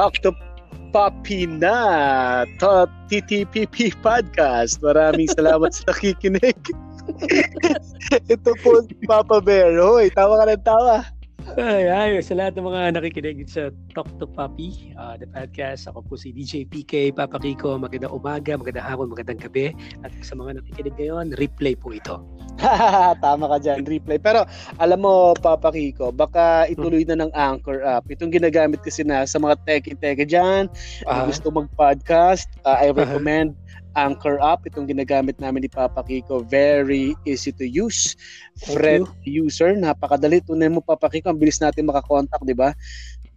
Talk to Papi na to TTPP Podcast. Maraming salamat sa nakikinig. Ito po si Papa Bear. Hoy, tawa ka ng tawa. Ay, ay, sa lahat ng mga nakikinig sa Talk to Papi, uh, the podcast. Ako po si DJ PK, Papa Kiko. Magandang umaga, magandang hapon, magandang gabi. At sa mga nakikinig ngayon, replay po ito. Tama ka dyan, replay. Pero alam mo, Papa Kiko, baka ituloy na ng Anchor app. Itong ginagamit kasi na sa mga teki-teki dyan, uh-huh. gusto mag-podcast, uh, I recommend uh-huh Anchor app. Itong ginagamit namin ni Papa Kiko. Very easy to use. Friend user. Napakadali. Tunay mo Papa Kiko. Ang bilis natin makakontakt, di ba?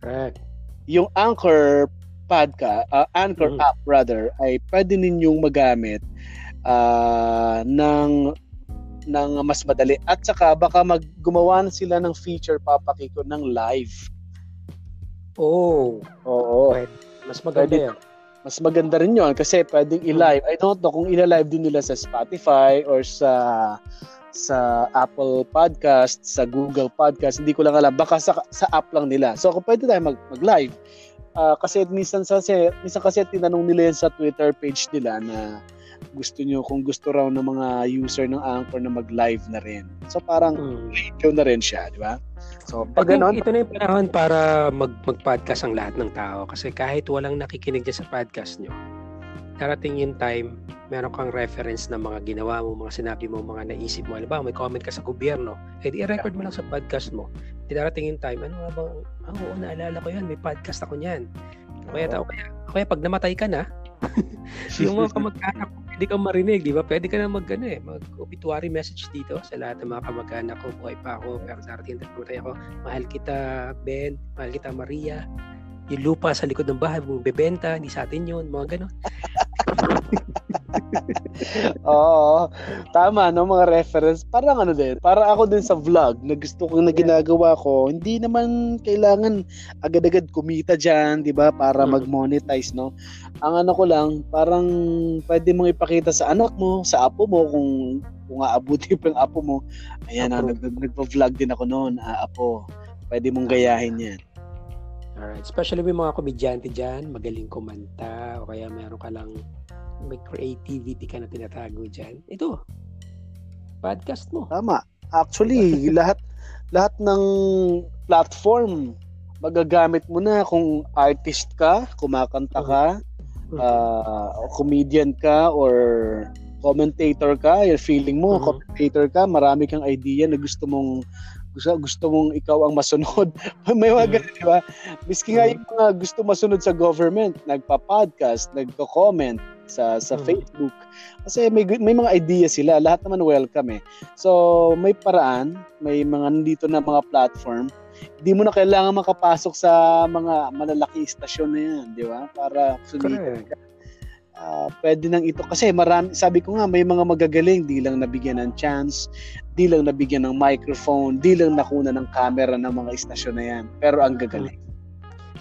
Correct. Yung Anchor podcast, uh, Anchor mm. app rather, ay pwede ninyong magamit uh, ng ng mas madali. At saka baka maggumawa sila ng feature Papa Kiko ng live. Oh. Oo. Mas maganda yan mas maganda rin yon kasi pwedeng i-live. I don't know kung i-live din nila sa Spotify or sa sa Apple Podcast, sa Google Podcast, hindi ko lang alam. Baka sa, sa app lang nila. So, kung pwede tayo mag, mag-live. Uh, kasi minsan, kasi, minsan kasi tinanong nila yan sa Twitter page nila na gusto nyo, kung gusto raw ng mga user ng Anchor na mag-live na rin. So, parang hmm. radio na rin siya, di ba? So, pag ganun, ito na yung panahon para mag, mag-podcast ang lahat ng tao kasi kahit walang nakikinig dyan sa podcast nyo, darating yung time, meron kang reference ng mga ginawa mo, mga sinabi mo, mga naisip mo. Halimbawa, may comment ka sa gobyerno, eh di i-record mo lang sa podcast mo. Di darating yung time, ano nga bang, oh, oo, naalala ko yan, may podcast ako niyan. Kaya, tao, kaya, kaya pag namatay ka na, yung mga kamag-anak pwede kang marinig, di ba? Pwede ka na mag, ano, eh, mag-obituary message dito sa lahat ng mga kamag-anak ko. Buhay pa ako, pero darating na pumatay ako. Mahal kita, Ben. Mahal kita, Maria. Yung lupa sa likod ng bahay, bebenta, hindi sa atin yun. Mga ganon. Oo. Tama, no? Mga reference. Parang ano din. Parang ako din sa vlog na gusto kong na ginagawa ko. Hindi naman kailangan agad-agad kumita dyan, di ba? Para mm. mag-monetize, no? Ang ano ko lang, parang pwede mong ipakita sa anak mo, sa apo mo, kung kung aabuti pa yung apo mo. Ayan, ah, nag, nagpa-vlog din ako noon, ah, apo. Pwede mong gayahin yan. Alright. Especially may mga komedyante dyan, magaling kumanta, o kaya meron ka lang may creativity ka na tinatago dyan. Ito, podcast mo. Tama. Actually, lahat lahat ng platform magagamit mo na kung artist ka, kumakanta ka, mm-hmm. uh, comedian ka or commentator ka, yung feeling mo, mm-hmm. commentator ka, marami kang idea na gusto mong gusto, gusto mong ikaw ang masunod. May mga ganun, di ba? Miski nga yung mga gusto masunod sa government, nagpa-podcast, nagko-comment sa sa hmm. Facebook. Kasi may may mga idea sila, lahat naman welcome eh. So, may paraan, may mga nandito na mga platform. Hindi mo na kailangan makapasok sa mga malalaki istasyon na yan, di ba? Para sumikat ka uh, pwede nang ito. Kasi marami sabi ko nga may mga magagaling. Di lang nabigyan ng chance di lang nabigyan ng microphone di lang nakuna ng camera ng mga istasyon na yan. Pero ang gagaling.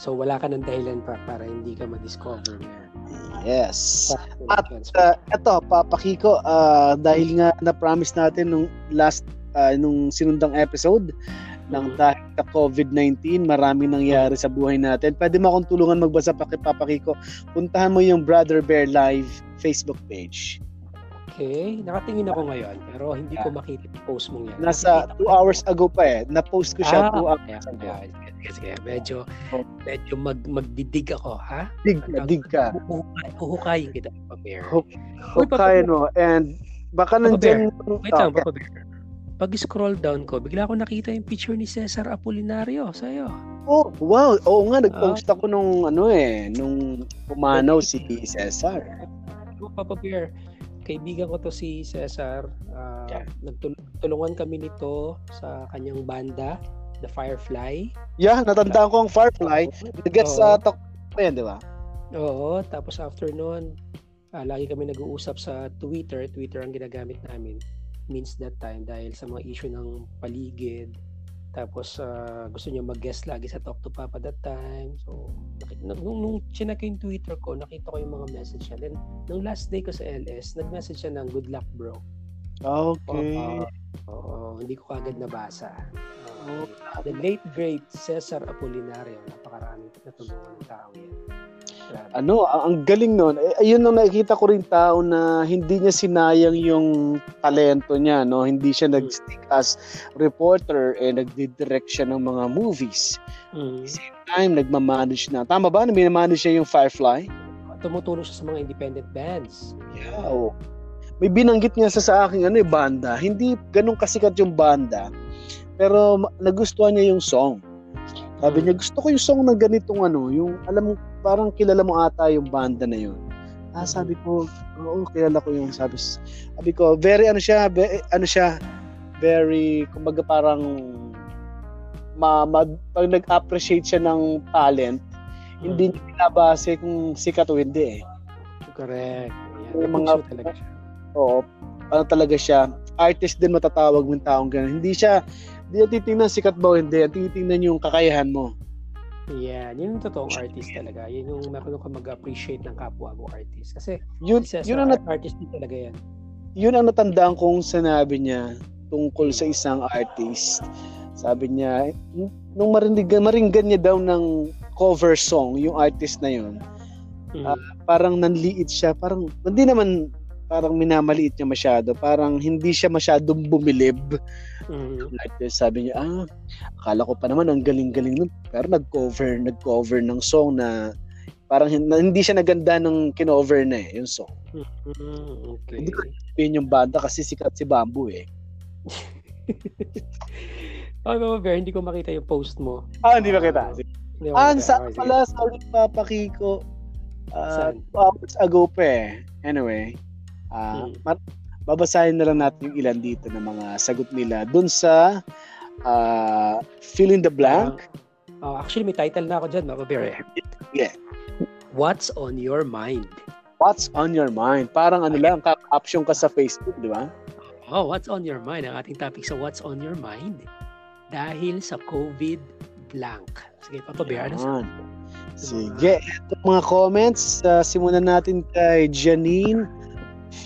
So wala ka ng dahilan pa para hindi ka ma-discover. Yes. At uh, ito papakiko uh, dahil nga na-promise natin nung last uh, nung sinundang episode ng dahil sa COVID-19, marami nangyari sa buhay natin. Pwede mo akong tulungan magbasa pa kay Papa Kiko. Puntahan mo yung Brother Bear Live Facebook page. Okay, nakatingin ako ngayon pero hindi ko makita yung post mo yan. Nasa 2 hours ago pa eh. Na-post ko siya 2 ah, hours ago. Sige, sige, medyo medyo mag magdidig ako, ha? Dig ka, dig ka. Huhukayin kita, Papa Bear. Hukayin mo and baka nandiyan Wait lang, Papa Bear pag-scroll down ko, bigla ko nakita yung picture ni Cesar Apolinario sa'yo. Oh, wow. Oo nga, nag-post uh, ako nung ano eh, nung pumanaw si Cesar. Papa Bear, kaibigan ko to si Cesar. Uh, yeah. Nagtulungan kami nito sa kanyang banda, The Firefly. Yeah, natandaan ko ang Firefly. Nag-get sa talk yan, di ba? Oo, tapos after noon, uh, lagi kami nag-uusap sa Twitter. Twitter ang ginagamit namin means that time dahil sa mga issue ng paligid tapos uh, gusto niya mag-guest lagi sa Talk to Papa that time. So, nung, nung chinek yung Twitter ko, nakita ko yung mga message niya. Then, nung last day ko sa LS, nag-message siya ng good luck bro. Okay. Uh, uh, uh, hindi ko kagad nabasa. Uh, Oh, the late great Cesar Apolinario. Napakaraming natulungan ng tao yan. Ano, ang galing nun. Eh, ayun ang nakikita ko rin tao na hindi niya sinayang yung talento niya, no? Hindi siya nag-stick as reporter eh nagdi-direct siya ng mga movies. Mm. Same time, nagmamanage na. Tama ba? Minamanage siya yung Firefly? Tumutulong siya sa mga independent bands. Yeah. oo. May binanggit niya sa sa akin ano eh, banda. Hindi ganun kasikat yung banda. Pero nagustuhan niya yung song. Sabi Mm. niya, gusto ko yung song na ganitong ano, yung alam mo, parang kilala mo ata yung banda na yun. Ah, sabi ko, oo, kilala ko yung sabi. Sabi ko, very ano siya, ve- ano siya, very, kumbaga parang ma, ma pag nag-appreciate siya ng talent, hindi niya binabase kung sikat o hindi eh. Correct. Ayan. Yung mga- talaga siya. Oo, ano talaga siya, artist din matatawag ng taong ganun. Hindi siya, hindi titingnan sikat ba o hindi, titingnan yung kakayahan mo. Yan, yun yung totoong artist talaga. Yun yung marunong ka mag-appreciate ng kapwa mo artist. Kasi Yun, Cesar, yun ang, nat- artist din talaga yan. yun ang natandaan kong sinabi niya tungkol sa isang artist. Sabi niya, nung marinig, maringgan niya daw ng cover song, yung artist na yun, Mm. Ah, parang nanliit siya, parang, hindi naman parang minamaliit niya masyado, parang hindi siya masyadong bumilib. Mm. Like this, sabi niya, ah, akala ko pa naman ang galing-galing nun. Pero nag-cover, nag-cover ng song na parang hindi siya naganda ng kinover na eh, yung song. Mm, okay. Hindi ko sabihin yung banda kasi sikat si Bamboo eh. Oh, Mama Bear, hindi ko makita yung post mo. Ah, hindi ba kita? Hindi Ah, makita. sa sige. pala, sorry Papa Kiko. Uh, Saan? two hours ago pa eh. Anyway, Hmm. ma- babasahin na lang natin yung ilan dito ng mga sagot nila dun sa ah, fill in the blank. Oh, actually, may title na ako dyan. Eh. Yeah. What's on your mind? What's on your mind? Parang ano lang, caption ka sa Facebook, di ba? Oh, what's on your mind? Ang ating topic sa What's on your mind? Dahil sa COVID blank. Sige, Papa Bear, ano sa. Sige, ito mga comments. Uh, simulan natin kay Janine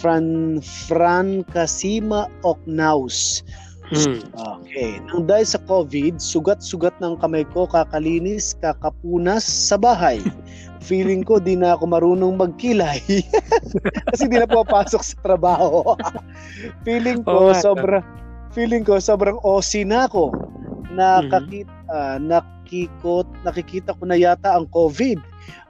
Fran Fran Casima Oknaus. Hmm. Okay. Nang dahil sa COVID, sugat-sugat ng kamay ko, kakalinis, kakapunas sa bahay. Feeling ko di na ako marunong magkilay. Kasi di na pumapasok sa trabaho. Feeling ko nga, sobra feeling ko sobrang OC na ako. Nakakita, ah, nakikot, nakikita ko na yata ang COVID.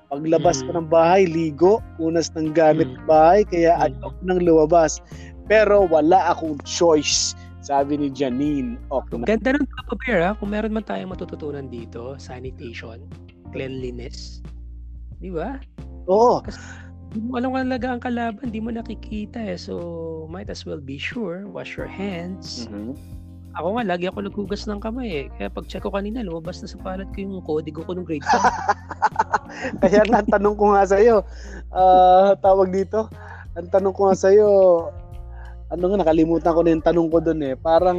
Paglabas ko Mm. ng bahay, ligo, unas ng gamit Mm. ng bahay, kaya Mm. ayaw ko nang lumabas. Pero wala akong choice, sabi ni Janine. Okay. Ganda ng Papa Bear, ha? Kung meron man tayong matututunan dito, sanitation, cleanliness. Di ba? Oo, Hindi mo alam kung talaga ang kalaban, di mo nakikita eh. So, might as well be sure, wash your hands. Mhm. Ako nga, lagi ako naghugas ng kamay eh. Kaya pag check ko kanina, lumabas na sa palad ko yung kodigo ko ng grade 5. Kaya nga, ang tanong ko nga sa'yo, ah, tawag dito, ang tanong ko nga sa'yo, ano nga, nakalimutan ko na yung tanong ko doon eh. Parang,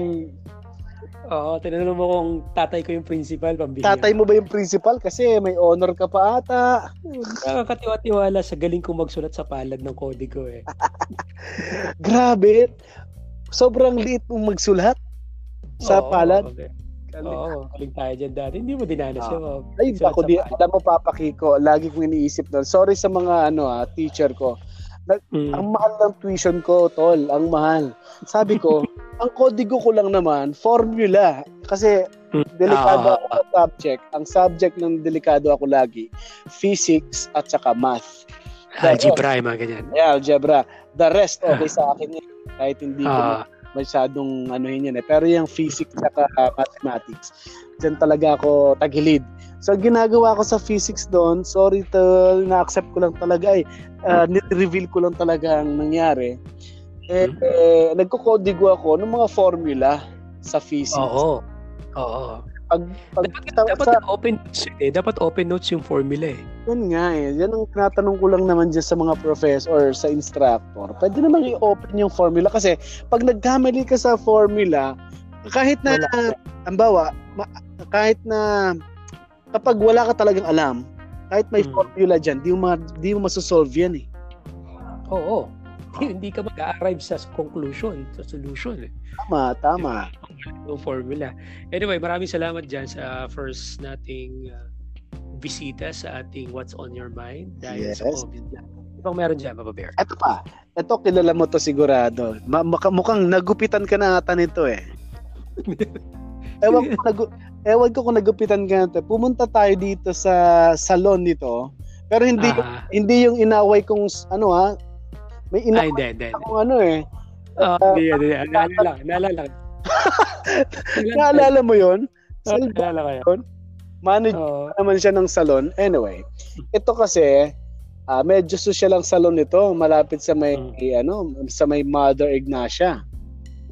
Oo, tinanong mo kung tatay ko yung principal, pambihira. tatay mo ba yung principal? Kasi may honor ka pa ata. Nakakatiwa-tiwala sa galing kong magsulat sa palad ng kodigo eh. Grabe. Sobrang liit mong magsulat sa Oo, palad. okay. Oo, galing tayo dyan dati. Hindi mo dinanas Ah. yun. oh. Ay, Sulat ako di, alam mo, Papa Kiko, lagi kong iniisip doon. Sorry sa mga ano ah, teacher ko. Mm. Ang mahal ng tuition ko, tol. Ang mahal. Sabi ko, ang kodigo ko lang naman, formula. Kasi Mm. delikado Ah. ako sa subject. Ang subject ng delikado ako lagi, physics at saka math. Algebra, yung mga ganyan. Yeah, algebra. The rest, okay sa akin yan. Kahit hindi ko Ah, masyadong ano yun eh. Pero yung physics at mathematics, dyan talaga ako tagilid. So, ginagawa ko sa physics doon, sorry to, na-accept ko lang talaga eh. Uh, reveal ko lang talaga ang nangyari. Eh, Hmm. eh, nagkukodigo ako ng mga formula sa physics. oo. Oo. Pag, pag, Dapat, sa, dapat sa, open notes eh. Dapat open notes yung formula eh. Yan nga eh. Yan ang tinatanong ko lang naman dyan sa mga professor or sa instructor. Pwede naman i-open yung formula kasi pag nagkamali ka sa formula, kahit na, Wala. ambawa, ma- kahit na kapag wala ka talagang alam, kahit may Hmm. formula dyan, di mo, ma- di mo masosolve yan eh. Oo. Hindi ka mag-arrive sa conclusion, sa solution. Eh. Tama, tama. No formula. Anyway, maraming salamat dyan sa first nating uh, bisita sa ating What's on Your Mind dahil yes. sa COVID lang. Ibang meron dyan, Papa Bear. Ito pa. Ito, kilala mo to sigurado. Ma- mukhang nagupitan ka na ata nito eh. ewan ko, nag- ewan ko kung nagupitan ka na to. Pumunta tayo dito sa salon nito. Pero hindi ah. hindi yung inaway kong ano ha. May inaway Ay, hindi, hindi, akong ano eh. Oh, uh, hindi, hindi. Naalala, naalala. naalala mo yun? Oh, naalala ko yun. Manager oh. naman siya ng salon. Anyway, ito kasi, uh, medyo social ang salon nito. Malapit sa may, hmm. ano, sa may Mother Ignacia.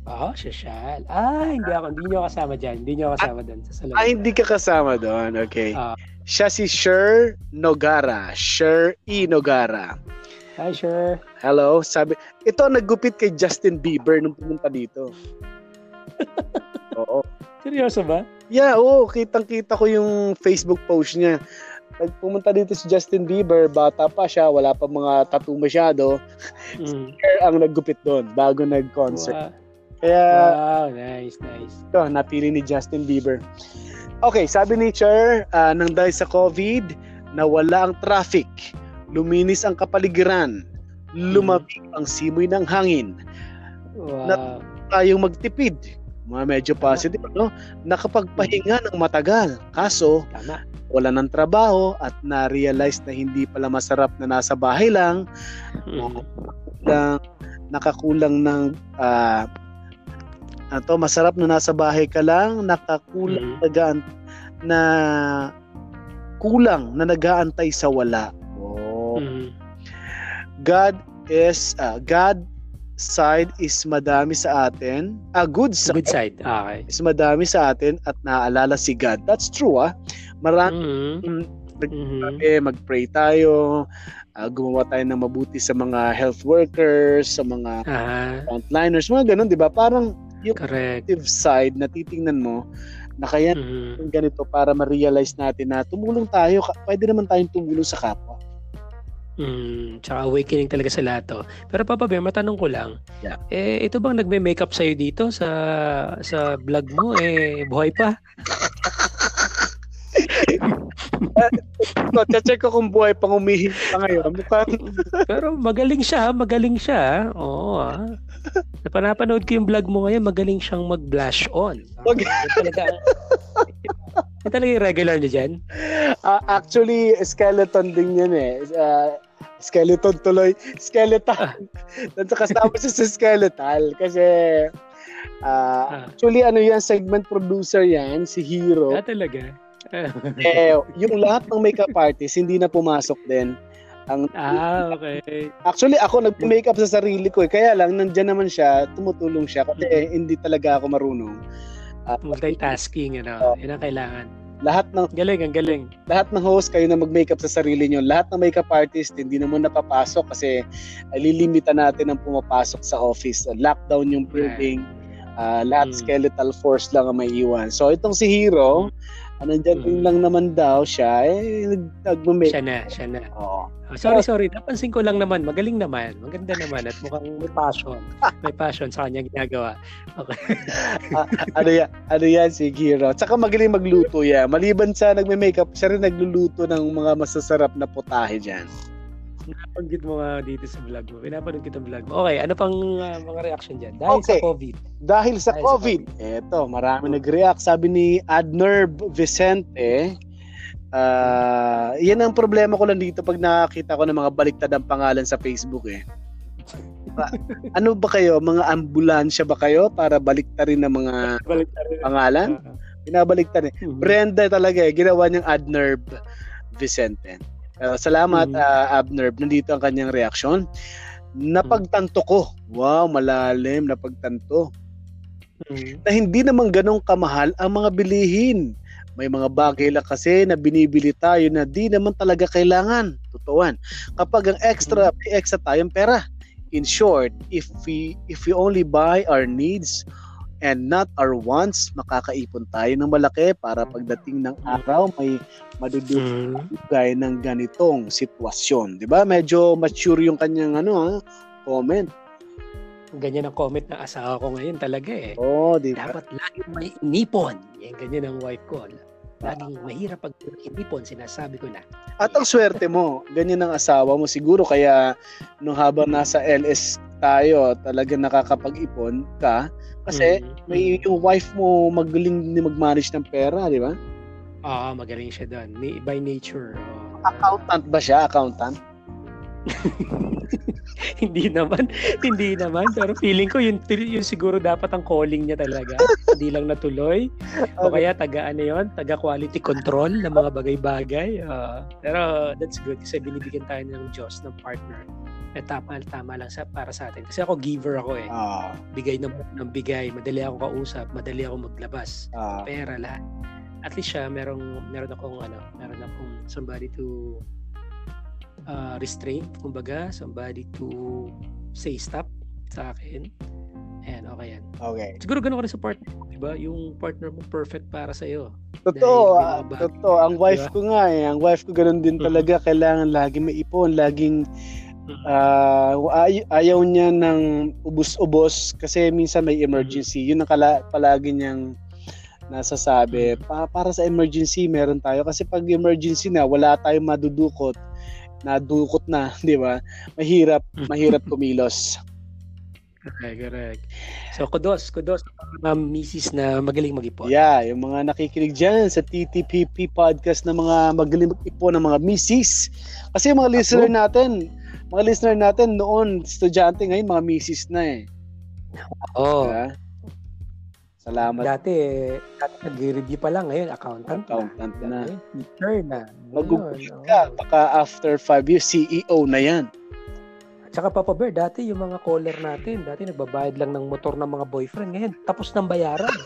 Oo, oh, social. Ah, hindi ako, hindi niyo kasama diyan. Hindi niyo kasama doon sa salon. Ah, hindi ka kasama doon. Okay. Uh, siya si Sher Nogara. Sher E. Nogara. Hi, Sher. Hello. Sabi, ito naggupit kay Justin Bieber nung pumunta dito. oo. Seryoso ba? Yeah, oo. Kitang-kita ko yung Facebook post niya. Pumunta dito si Justin Bieber, bata pa siya, wala pa mga tattoo masyado. Mm. ang naggupit doon bago nag-concert. Wow. Kaya, wow, nice, nice. Ito, napili ni Justin Bieber. Okay, sabi ni Cher, uh, nang dahil sa COVID, nawala ang traffic, luminis ang kapaligiran, lumamig mm. ang simoy ng hangin. Wow. Na tayong magtipid. Mga medyo positive, no? Nakapagpahinga ng matagal. Kaso, Tama. wala ng trabaho at na-realize na hindi pala masarap na nasa bahay lang. Mm. Na, nakakulang ng uh, to masarap na nasa bahay ka lang, nakakulang mm-hmm. nagaan na kulang na nagaantay sa wala. Mm-hmm. God is uh, God side is madami sa atin. A uh, good side. Good side. Okay. Is madami sa atin at naaalala si God. That's true ah. Marami mm-hmm. mm-hmm. mag-pray tayo, uh, gumawa tayo ng mabuti sa mga health workers, sa mga uh-huh. frontliners, mga ganun, 'di ba? Parang yung Correct. positive side na titingnan mo na kaya mm-hmm. ganito para ma-realize natin na tumulong tayo, pwede naman tayong tumulong sa kapwa. Mm, tsaka awakening talaga sa lahat to. Pero Papa Bear, matanong ko lang. Yeah. Eh, ito bang nagme-makeup sa'yo dito sa sa vlog mo? Eh, buhay pa? so, check ko kung buhay pang umihi pa ngayon. Mukhang... Pero magaling siya, magaling siya. Oo, ah. Napanood ko yung vlog mo ngayon, magaling siyang mag-blush on. Mag- talaga, yan talaga yung regular niya dyan? Uh, actually, skeleton din yan eh. Uh, skeleton tuloy. Skeleton. Doon sa kasama siya sa skeletal. Kasi, uh, actually, ano yan, segment producer yan, si Hero. Ah, talaga? eh, yung lahat ng makeup artist hindi na pumasok din. Ang Ah, okay. Actually ako nag-makeup sa sarili ko eh. Kaya lang nandiyan naman siya, tumutulong siya kasi mm-hmm. hindi talaga ako marunong. Uh, Multitasking ano, uh, yun ang kailangan. Lahat ng galing, ang galing. Lahat ng host kayo na mag-makeup sa sarili niyo. Lahat ng makeup artist hindi naman napapasok kasi lilimita natin ang pumapasok sa office. Lockdown yung building. Uh, lahat mm. skeletal force lang ang may iwan. So itong si Hero, mm Nandyan mm. lang naman daw siya, eh, nag-make. Siya na, siya na. Oo. Oh, sorry, sorry. Napansin ko lang naman. Magaling naman. Maganda naman. At mukhang may passion. May passion sa kanya ginagawa. Okay. uh, ano yan? Ano yan si Giro? Tsaka magaling magluto yan. Maliban sa nagme-makeup, siya rin nagluluto ng mga masasarap na putahe dyan. Napanggit mo nga dito sa vlog mo. Pinapanood kita vlog mo. Okay, ano pang uh, mga reaction dyan? Dahil okay. sa COVID. Dahil sa Dahil COVID. Sa COVID. Eto, marami nag-react. Sabi ni Adnerb Vicente, uh, yan ang problema ko lang dito pag nakakita ko ng mga baliktad ang pangalan sa Facebook eh. ano ba kayo? Mga ambulansya ba kayo para baliktarin ng mga pangalan? Pinabaliktad eh. Mm-hmm. Brenda talaga eh. Ginawa niyang Adnerb Vicente. Uh, salamat mm. uh, Abner. Nandito ang kanyang reaksyon. Napagtanto ko. Wow, malalim napagtanto. Mm. Na hindi naman ganong kamahal ang mga bilihin. May mga bagay lang kasi na binibili tayo na di naman talaga kailangan. Totoo Kapag ang extra, mm. may extra tayong pera. In short, if we if we only buy our needs and not our wants, makakaipon tayo ng malaki para pagdating ng araw may madudugay mm. ng ganitong sitwasyon. 'Di ba? Medyo mature yung kanyang ano ha, comment. Ganyan ang comment ng asawa ko ngayon talaga eh. Oh, di ba? Dapat laging may inipon. Yan, ganyan ang wife ko. Laging mahirap pag inipon, sinasabi ko na. At ang swerte mo, ganyan ang asawa mo siguro kaya nung habang nasa LS tayo, talaga nakakapag-ipon ka kasi mm-hmm. may yung wife mo magaling ni mag-manage ng pera, di ba? Oo, magaling siya doon. By nature. Oh. Accountant ba siya? Accountant? hindi naman, hindi naman. Pero feeling ko yun, yun siguro dapat ang calling niya talaga. hindi lang natuloy. O kaya taga ano yun, taga quality control ng mga bagay-bagay. Uh, pero that's good kasi binibigyan tayo ng Diyos ng partner na tama, tama lang sa, para sa atin. Kasi ako giver ako eh. Uh, bigay ng, ng bigay. Madali ako kausap. Madali ako maglabas. Uh, pera lahat. At least siya, merong, meron akong ano, meron akong somebody to uh, restraint, kumbaga, somebody to say stop sa akin. And okay yan. Okay. Siguro ganun ka rin sa partner mo, di ba? Yung partner mo perfect para sa iyo. Totoo, uh, totoo. Ang wife diba? ko nga eh. Ang wife ko ganun din talaga. Kailangan lagi may ipon, laging uh, ay- ayaw niya ng ubos-ubos kasi minsan may emergency. Yun ang kala- palagi niyang nasasabi. Pa- para sa emergency, meron tayo. Kasi pag emergency na, wala tayong madudukot nadukot na, di ba? Mahirap, mahirap kumilos. Correct, correct. So, kudos, kudos mga misis na magaling mag-ipon. Yeah, yung mga nakikinig dyan sa TTPP podcast na mga magaling mag-ipon ng mga misis. Kasi yung mga Ako? listener natin, mga listener natin noon, estudyante ngayon, mga misis na eh. Oo. Oh. Diba? Salamat. Dati, dati nag-review pa lang. Ngayon, accountant, accountant na. na. Teacher na. Mag-google ka. Baka after 5 years, CEO na yan. Tsaka Papa Bear, dati yung mga caller natin, dati nagbabayad lang ng motor ng mga boyfriend. Ngayon, tapos ng bayaran.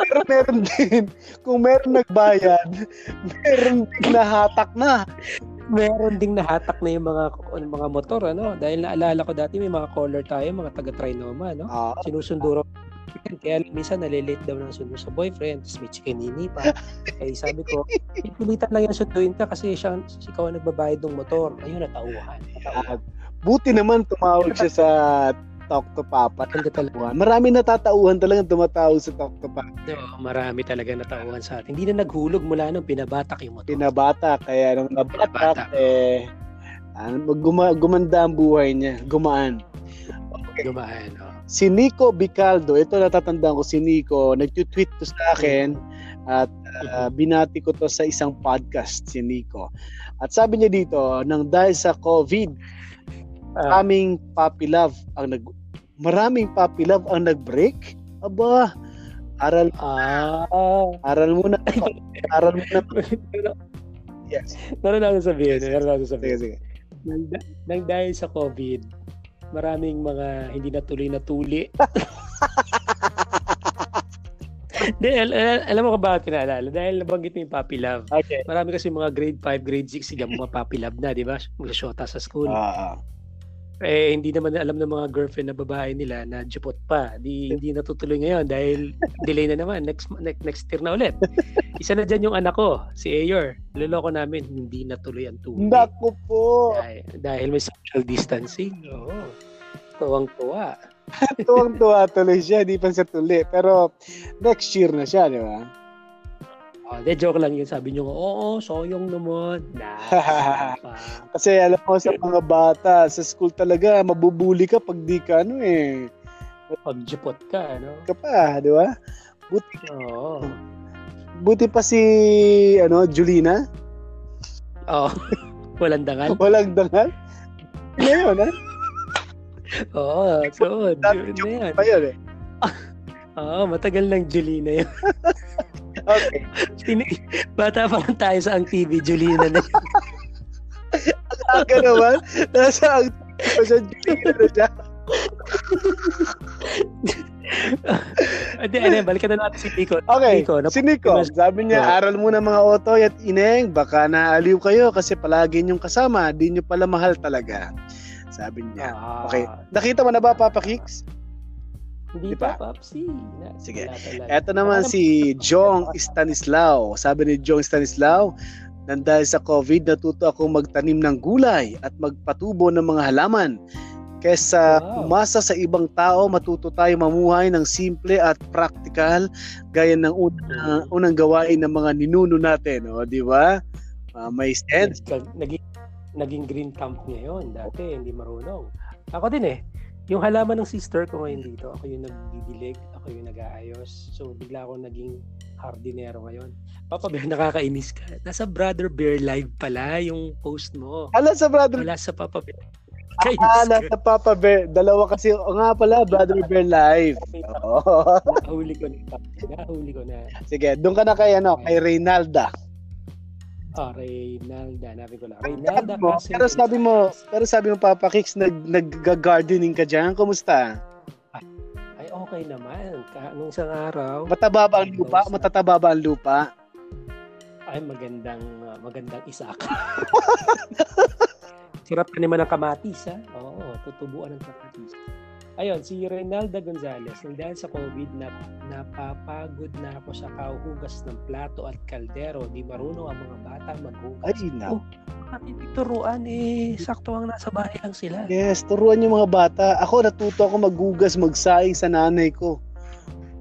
Pero meron din, kung meron nagbayad, meron din nahatak na meron ding nahatak na yung mga mga motor ano? Dahil naalala ko dati may mga caller tayo mga taga Trinoma no? Ah. sinusundo kaya minsan nalilate daw ng sundo sa boyfriend tapos may chikinini pa. Kaya sabi ko pilitan lang yan sunduin ka kasi siya ikaw ang nagbabayad ng motor. Ayun natauhan, natauhan. buti naman tumawag siya sa Talk to Papa. Talaga. Marami natatauhan talaga tumatawag sa Talk to Papa. No, marami talaga natauhan sa atin. Hindi na naghulog mula nung pinabatak yung motor. Pinabatak. Kaya nung nabatak, eh, ano, guma, gumanda ang buhay niya. Gumaan. Okay. Gumaan, oh. Si Nico Bicaldo, ito natatandaan ko si Nico, nag-tweet to sa akin at uh, binati ko to sa isang podcast si Nico. At sabi niya dito, nang dahil sa COVID, uh, aming puppy love ang nag maraming puppy love ang nag-break. Aba, aral ah. aral muna. aral muna. yes. Meron ako sabihin. Meron ako sabihin. Sige, sige. Nang, nang dahil sa COVID, maraming mga hindi natuloy na tuli. Hindi, al- al- alam mo ko bakit pinaalala? Dahil nabanggit mo yung puppy love. Okay. Marami kasi mga grade 5, grade 6, sila mga puppy love na, di ba? Mag-shota sa school. Ah, uh, eh hindi naman alam ng mga girlfriend na babae nila na jupot pa. Di hindi natutuloy ngayon dahil delay na naman next next, next year na ulit. Isa na diyan yung anak ko, si Ayor. Loloko namin hindi natuloy ang tuwi. Nako po. Dahil, dahil may social distancing. Oo. Tuwang-tuwa. Tuwang-tuwa tuloy siya, di pa sa tuli. Pero next year na siya, di ba? Oh, de joke lang yun. Sabi niyo, oo, soyong naman. Nah, Kasi alam mo sa mga bata, sa school talaga, mabubuli ka pag di ka, ano eh. Pag jipot ka, ano? Ka pa, di ba? Buti, oo. Buti pa si, ano, Julina? Oo. Oh, walang dangal? walang dangal? Ngayon, ha? Oo, so, Dati na yan. Pa yun, eh. Oo, matagal lang Julina yun. Okay. Bata pa lang tayo sa ang TV, Julina na yun. Ang aga naman. Nasa ang TV pa siya, Julina na siya. Hindi, ano, balikan na natin si Nico. Okay, Nico, si Nico. Sabi niya, aral muna mga otoy at ineng, baka naaliw kayo kasi palagi niyong kasama, di niyo pala mahal talaga. Sabi niya. Ah. Okay. Nakita mo na ba, Papa Kicks? Hindi pa, Papsi. Na, Sige. Ito naman si Jong Stanislao. Sabi ni Jong Stanislao, Nang dahil sa COVID, natuto akong magtanim ng gulay at magpatubo ng mga halaman. Kesa Wow. umasa sa ibang tao, matuto tayo mamuhay ng simple at practical gaya ng una, unang gawain ng mga ninuno natin. O, di ba? Ah, may sense. Nag- naging, naging green niya yun. Dati, hindi marunong. Ako din eh. Yung halaman ng sister ko ngayon dito, ako yung nagdidilig, ako yung nag-aayos. So, bigla ako naging hardinero ngayon. Papa Bear, nakakainis ka. Nasa Brother Bear Live pala yung post mo. Ala sa brother Wala sa Papa Bear. Ah, Kainis ka. nasa Papa Bear. Dalawa kasi, o nga pala, Brother Bear Live. Oo. Nahuli ko na. Nahuli ko na. Sige, doon ka na kay, ano, kay Reynalda. Ah, Reynalda. Nabi ko lang. Reynalda mo, Cáceres. pero sabi mo, pero sabi mo Papa Kicks, nag nag-gardening ka diyan. Kumusta? Ay, okay naman. Ka, nung isang araw, Mataba ba ang lupa? Matataba ba ang lupa? ay magandang ah, magandang isak. Sirap ka naman ng kamatis, ha? Oo, tutubuan ng kamatis. Ayun, si Reynalda Gonzalez, nang dahil sa COVID, na, napapagod na ako sa kauhugas ng plato at kaldero. Di marunong ang mga bata maghugas. Ay, na. Oh. Turuan eh. Sakto ang nasa bahay lang sila. Yes, turuan yung mga bata. Ako natuto ako maggugas, magsaing sa nanay ko.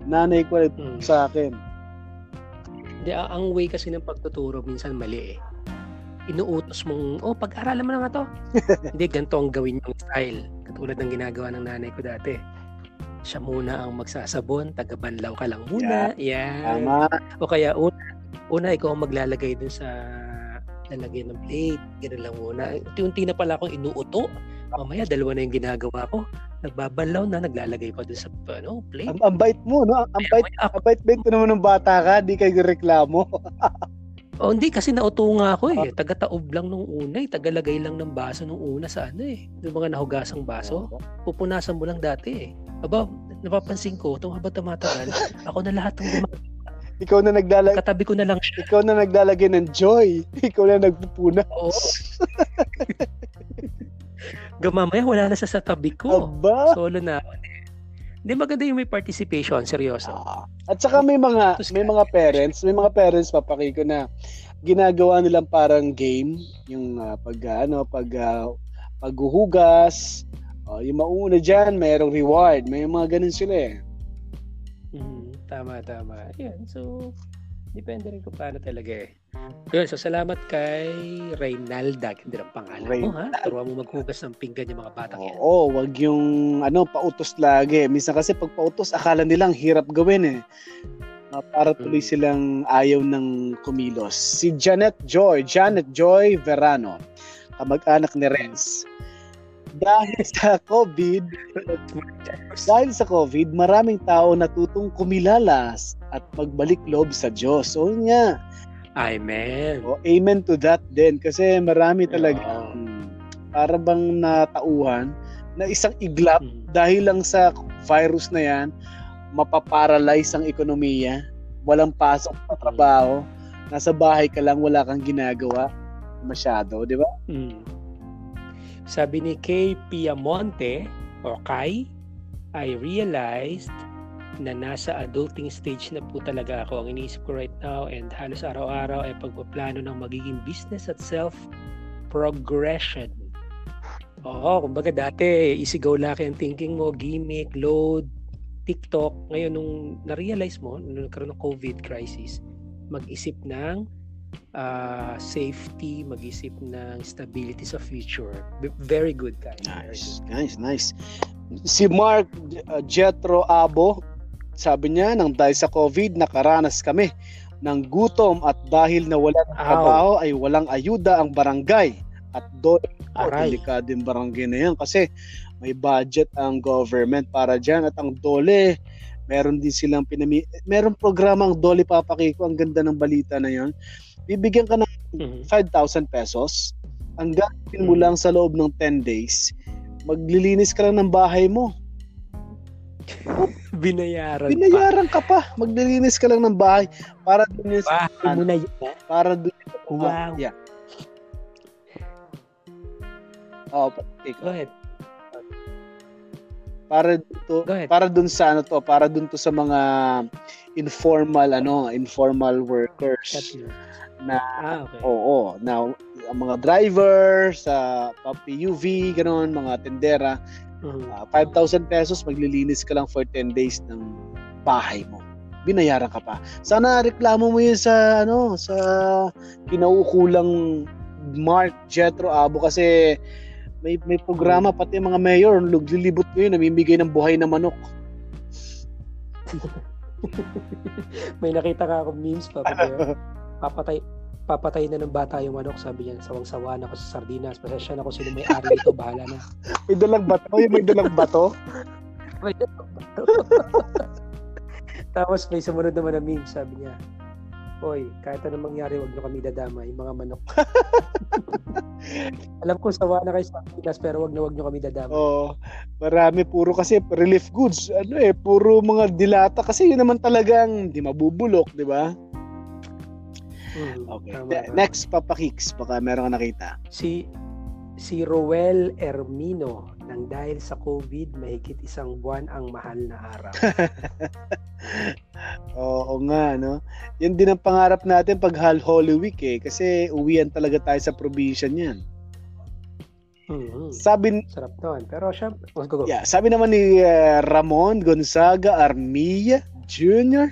Nanay ko Hmm. sa akin. Hindi, ang ang way kasi ng pagtuturo minsan mali eh. Inuutos mong, oh, pag-aralan mo na nga to. Hindi, ganito ang gawin yung style. Katulad ng ginagawa ng nanay ko dati. Siya muna ang magsasabon, taga-banlaw ka lang muna. Yan. Tama. O kaya, una, una ikaw ang maglalagay dun sa lalagyan ng plate. Ganun lang muna. Unti-unti na pala akong inuuto. Mamaya, dalawa na yung ginagawa ko. Nagbabanlaw na, naglalagay pa dun sa ano, plate. Ang, ang bait mo, no? Ang bait, Mamaya, ako, ang bait-bait ko naman ng bata ka, di kayo reklamo. Oh, hindi kasi nauto nga ako eh. Taga-taob lang nung una eh. Tagalagay lang ng baso nung una sa ano eh. Yung mga nahugasang baso. Pupunasan mo lang dati eh. Aba, napapansin ko, itong habang tumatagal, ako na lahat ng gumagawa. Ikaw na naglalag Katabi ko na lang siya. ikaw na naglalagay ng joy. Ikaw na nagpupuna. Oo. Gamamaya, wala na sa sa tabi ko. Aba. Solo na ako. Hindi maganda yung may participation, seryoso. Ah. At saka may mga may mga parents, may mga parents papakiko na ginagawa nilang parang game yung ah, pag ano pag ah, paghuhugas, oh, yung mauna diyan, mayroong reward, may mga ganun sila eh. Mhm, tama, tama. Yan, so, depende rin kung paano talaga eh. Yun, so salamat kay Reynalda. Hindi ang pangalan mo, ha? Turuan mo maghugas ng pinggan yung mga batang yan. Oo, wag yung ano pautos lagi. Minsan kasi pag pautos akala nilang hirap gawin eh. Ah, para tuloy Mm. silang ayaw ng kumilos. Si Janet Joy, Janet Joy Verano, kamag-anak ni Renz. Dahil sa COVID, dahil sa COVID, maraming tao natutong kumilalas at magbalik loob sa Diyos. So nga, Amen. oh, amen to that din. Kasi marami talaga Oo. para bang natauhan na isang iglap Mm. dahil lang sa virus na yan, mapaparalyze ang ekonomiya, walang pasok sa trabaho, nasa bahay ka lang, wala kang ginagawa masyado, di ba? Mm. Sabi ni Kay Piamonte, o Kai, I realized na nasa adulting stage na po talaga ako. Ang iniisip ko right now and halos araw-araw ay pagpaplano ng magiging business at self-progression. Oo, kumbaga dati isigaw laki ang thinking mo, gimmick, load, TikTok. Ngayon nung na-realize mo, nung nagkaroon ng COVID crisis, mag-isip ng uh, safety, mag-isip ng stability sa future. B- Very good, Kai. Very good. nice, nice. Si Mark uh, Jetro Abo, sabi niya, nang dahil sa COVID, nakaranas kami ng gutom at dahil na walang trabaho ay walang ayuda ang barangay. At doon, oh, delikado yung barangay na yan kasi may budget ang government para dyan at ang dole meron din silang pinami meron programang dole papakiko ang ganda ng balita na yon bibigyan ka ng Mhm. 5,000 pesos ang gagawin mo Mm. lang sa loob ng 10 days maglilinis ka lang ng bahay mo Binayaran pa. binayaran ka pa maglilinis ka lang ng bahay para dun yun sa- Bahay mo na yun. para dun Wow. yeah oh papakiko Go ahead. para to para dun sa ano to, para dun to sa mga informal ano, informal workers na ah, okay. oo, na ang mga driver sa PUV, ganoon, mga tendera. Uh, 5,000 pesos maglilinis ka lang for 10 days ng bahay mo. Binayaran ka pa. Sana reklamo mo 'yun sa ano, sa kinaukulang Mark Jetro Abo kasi may may programa pati mga mayor luglilibot yun namimigay ng buhay na manok may nakita ka ako memes pa papatay papatay na ng bata yung manok sabi niya sawang-sawa na ako sa sardinas pasensya na ako sino may ari ito bahala na may dalang bato yung may dalang bato may dalang bato tapos may sumunod naman na meme sabi niya Hoy, kahit anong mangyari, wag nyo kami dadama, yung mga manok. Alam ko sawa na kayo sa Pinas, pero wag na wag nyo kami dadama. Oo. Oh, marami, puro kasi relief goods. Ano eh, puro mga dilata. Kasi yun naman talagang di mabubulok, di ba? Hmm, okay. Tama, Next, Papa Kicks. Baka meron ka nakita. Si si Roel Ermino nang dahil sa COVID, mahigit isang buwan ang mahal na araw. Oo nga, no? Yan din ang pangarap natin pag Holy Week eh. Kasi uwian talaga tayo sa probinsya niyan. Mm-hmm. Sabi sarap noon. Pero siya, oh, go, go. Yeah, sabi naman ni uh, Ramon Gonzaga Armilla Jr.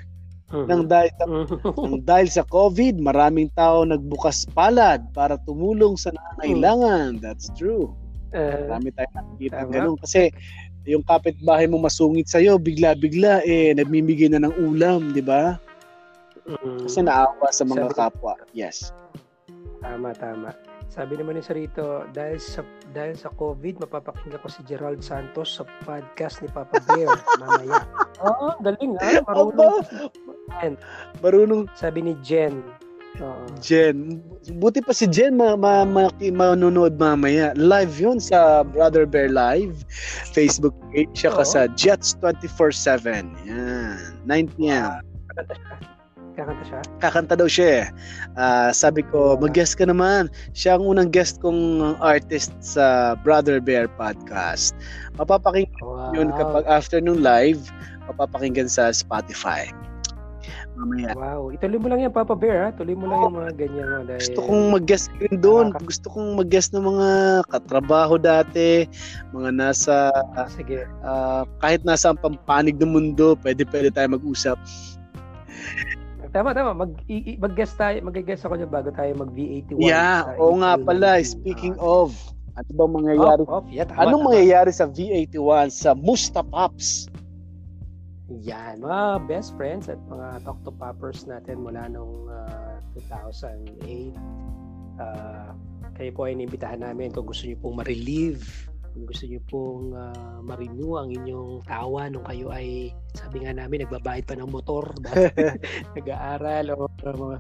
Nang dahil sa, nang dahil sa COVID, maraming tao nagbukas palad para tumulong sa nangangailangan. That's true. Uh, Marami tayong nakikita ganun. Kasi yung kapitbahay mo masungit sa'yo, bigla-bigla, eh, nagmimigay na ng ulam, di ba? Mm. Kasi naawa sa mga Sabi, kapwa. Yes. Tama, tama. Sabi naman ni Sarito, dahil sa dahil sa COVID, mapapakinggan ko si Gerald Santos sa podcast ni Papa Bear mamaya. Oo, oh, galing ha. Marunong. Marunong. Sabi ni Jen, Uh, Jen. Buti pa si Jen ma, ma, ma, manonood mamaya. Live yun sa Brother Bear Live. Facebook page siya ka sa Jets 24-7. Yan. 9 p.m. Kakanta siya? Kakanta daw siya eh. Uh, sabi ko, mag-guest ka naman. Siya ang unang guest kong artist sa Brother Bear podcast. Mapapakinggan wow. yun kapag after nung live, mapapakinggan sa Spotify. Mamaya. Wow. Ituloy mo lang yan, Papa Bear, ha? Tuloy mo lang oh, yung mga ganyan. Mo, dahil... Gusto kong mag-guest rin doon. Gusto kong mag-guest ng mga katrabaho dati, mga nasa, Sige. Uh, kahit nasa ang pampanig ng mundo, pwede pwede tayo mag-usap. Tama, tama. Mag, i, mag-guest tayo, mag-guest ako niya bago tayo mag-V81. Yeah, oo nga pala. Speaking uh, of, ano bang mangyayari? Off, off. Yeah, tama, anong tama. mangyayari sa V81 sa Musta Pops? Yan, mga best friends at mga talk to poppers natin mula nung uh, 2008. Uh, kayo po ay inimbitahan namin kung gusto niyo pong ma-relieve, kung gusto niyo pong uh, ma-renew ang inyong tawa nung kayo ay, sabi nga namin, nagbabayad pa ng motor nag-aaral o uh,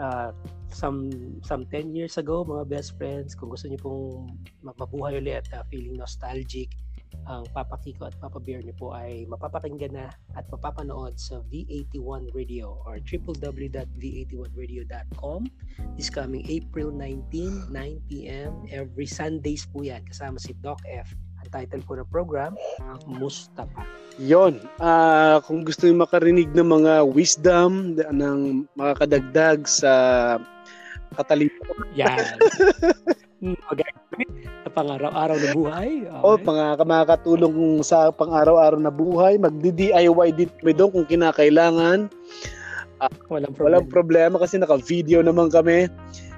uh, some some 10 years ago mga best friends kung gusto niyo pong mabuhay ulit uh, feeling nostalgic ang Papa Kiko at Papa Bear niyo po ay mapapakinggan na at mapapanood sa V81 Radio or www.v81radio.com this coming April 19, 9pm every Sundays po yan kasama si Doc F. Ang title po ng program Mustafa. Yon uh, kung gusto niyo makarinig ng mga wisdom ng makakadagdag sa katalino yan sa pang-araw-araw na buhay. Okay. Oh, pang makakatulong sa pang-araw-araw na buhay. Magdi-DIY din kami doon kung kinakailangan. Uh, walang problema. Walang problema kasi naka-video naman kami.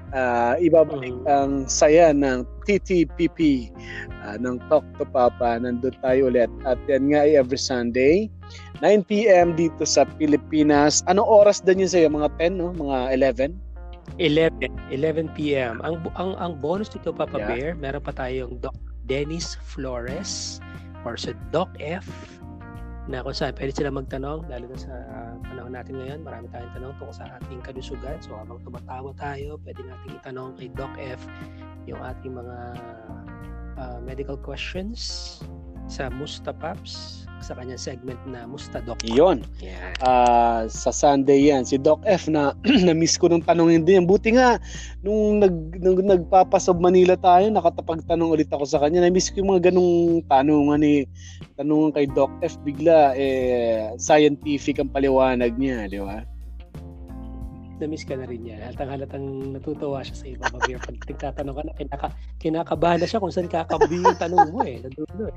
Uh, ibabalik uh-huh. ang saya ng TTPP uh, ng Talk to Papa. Nandun tayo ulit. At yan nga ay every Sunday. 9 p.m. dito sa Pilipinas. Anong oras din yun sa'yo? Mga 10, no? Mga 11? 11, 11 p.m. Ang ang ang bonus dito Papa yeah. Bear, meron pa tayong Doc Dennis Flores or sa Doc F na kung saan pwede sila magtanong lalo na sa uh, panahon natin ngayon marami tayong tanong tungkol sa ating kalusugan so habang tumatawa tayo pwede natin itanong kay Doc F yung ating mga uh, medical questions sa Musta Pops sa kanyang segment na Musta Doc. Yun. Yeah. Uh, sa Sunday yan. Si Doc F na na-miss ko nung tanongin din. Buti nga, nung, nag, nung nagpapasob Manila tayo, nakatapagtanong ulit ako sa kanya. Na-miss ko yung mga ganung tanongan ni tanungan kay Doc F. Bigla, eh, scientific ang paliwanag niya, di ba? Na-miss ka na rin niya. Halatang halatang natutuwa siya sa iba Mabir. Pag nagtatanong ka na, kinaka, kinakabahan na siya kung saan kakabi yung tanong mo eh. Nadulo eh.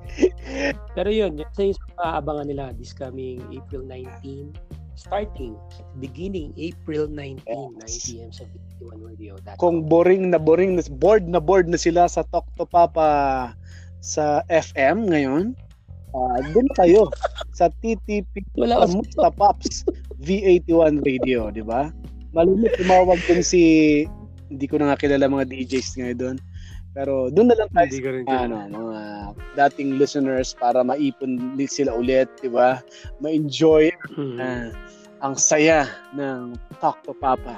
Pero yun, yun sa yung aabangan nila this coming April 19, starting, beginning April 19, yes. 9 p.m. sa 51 Radio. That kung boring na boring, bored na bored na sila sa Talk to Papa sa FM ngayon, uh, dun kayo sa TTP Wala sa Pops V81 Radio, di ba? Malimit tumawag dun si hindi ko na nga kilala mga DJs ngayon doon. Pero doon na lang tayo sa ano, mga dating listeners para maipon sila ulit, di ba? Ma-enjoy mm-hmm. uh, ang saya ng Talk to Papa.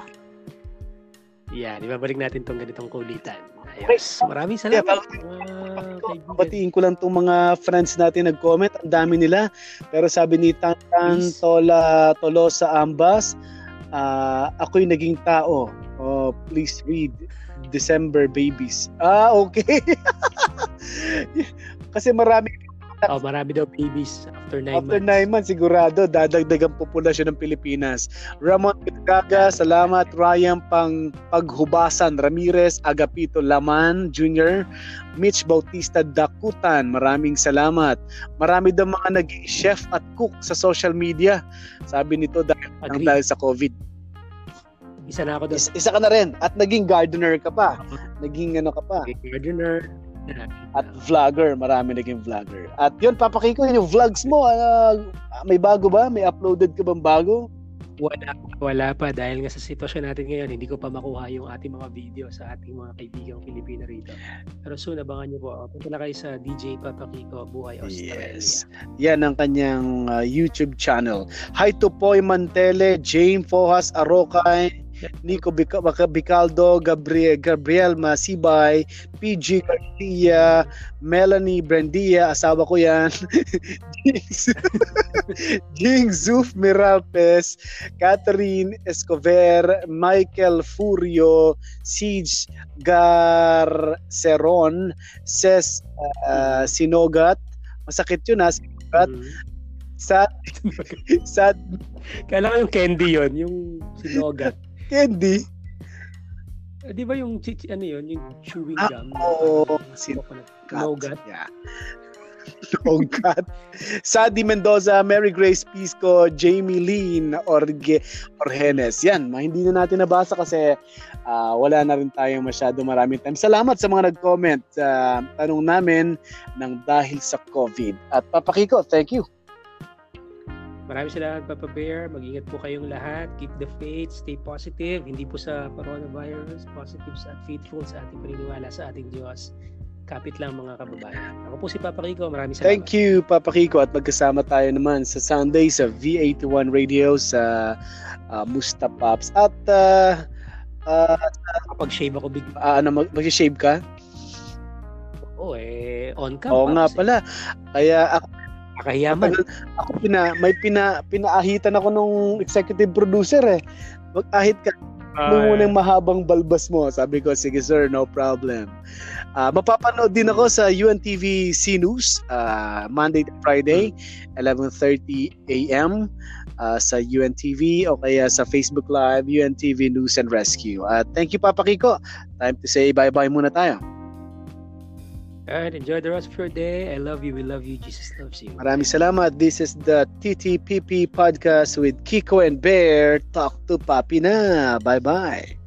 Yeah, di ba balik natin tong ganitong kulitan. Ayos. Maraming salamat. Yeah, uh, batiin ko lang tong mga friends natin nag-comment. Ang dami nila. Pero sabi ni Tantan Tola Tolosa Ambas, uh, ako'y naging tao. Oh, please read December Babies. Ah, okay. Kasi marami Oh, marami daw babies after 9 months. After 9 months, sigurado, dadagdag ang populasyon ng Pilipinas. Ramon Gaga, salamat. Ryan Pang Paghubasan, Ramirez, Agapito Laman Jr., Mitch Bautista Dakutan, maraming salamat. Marami daw mga naging chef at cook sa social media. Sabi nito dahil, dahil sa COVID. Isa na ako doon. Is, isa ka na rin. At naging gardener ka pa. Naging ano ka pa. gardener. At vlogger. Marami naging vlogger. At yun, papakiko yung vlogs mo. Uh, may bago ba? May uploaded ka bang bago? Wala, wala pa dahil nga sa sitwasyon natin ngayon, hindi ko pa makuha yung ating mga video sa ating mga kaibigang Pilipino rito. Pero soon, abangan nyo po. Punta na kayo sa DJ Papa Kiko, Buhay Australia. Yes. Yan ang kanyang uh, YouTube channel. Hi to Poy Mantele, Jane Fohas Arokay, Nico Bicaldo, Gabriel, Gabriel Masibay, PG Garcia, Melanie Brandia, asawa ko yan, Jing Zuf Miralpes, Catherine Escover, Michael Furio, Siege Garceron, Ses uh, Sinogat, masakit yun ha, Sinogat, mm-hmm. Sad, sad. Kailangan yung candy yon yung sinogat. Candy? Eh, di ba yung chichi, ano yun, yung chewing ah, gum? Oo, oh, sin- Nougat. Yeah. Nougat. Sadi Mendoza, Mary Grace Pisco, Jamie Lynn, Orge, Orhenes. Yan, ma, hindi na natin nabasa kasi uh, wala na rin tayong masyado maraming time. Salamat sa mga nag-comment sa uh, tanong namin ng dahil sa COVID. At Papakiko, thank you. Maraming salamat Papa Bear. Mag-ingat po kayong lahat. Keep the faith. Stay positive. Hindi po sa coronavirus. Positive at faithful sa ating paniniwala sa ating Diyos. Kapit lang mga kababayan. Ako po si Papa Kiko. Maraming salamat. Thank you Papa Kiko at magkasama tayo naman sa Sunday sa V81 Radio sa uh, Musta Pops. At uh, uh, kapag shave ako big uh, ano mag- mag-shave ka? Oo eh on cam. Oo nga pala. Kaya ako Nakahiyaman. Ako pina may pina pinaahitan ako nung executive producer eh. Mag-ahit ka Uh, mo muna yung mahabang balbas mo. Sabi ko, sige sir, no problem. Uh, mapapanood din ako sa UNTV C News uh, Monday to Friday, 11.30 a.m. Uh, sa UNTV o kaya sa Facebook Live, UNTV News and Rescue. Uh, thank you, Papa Kiko. Time to say bye-bye muna tayo. Alright, enjoy the rest of your day. I love you. We love you. Jesus loves you. Maraming salamat. This is the TTPP podcast with Kiko and Bear. Talk to Papi na. Bye-bye.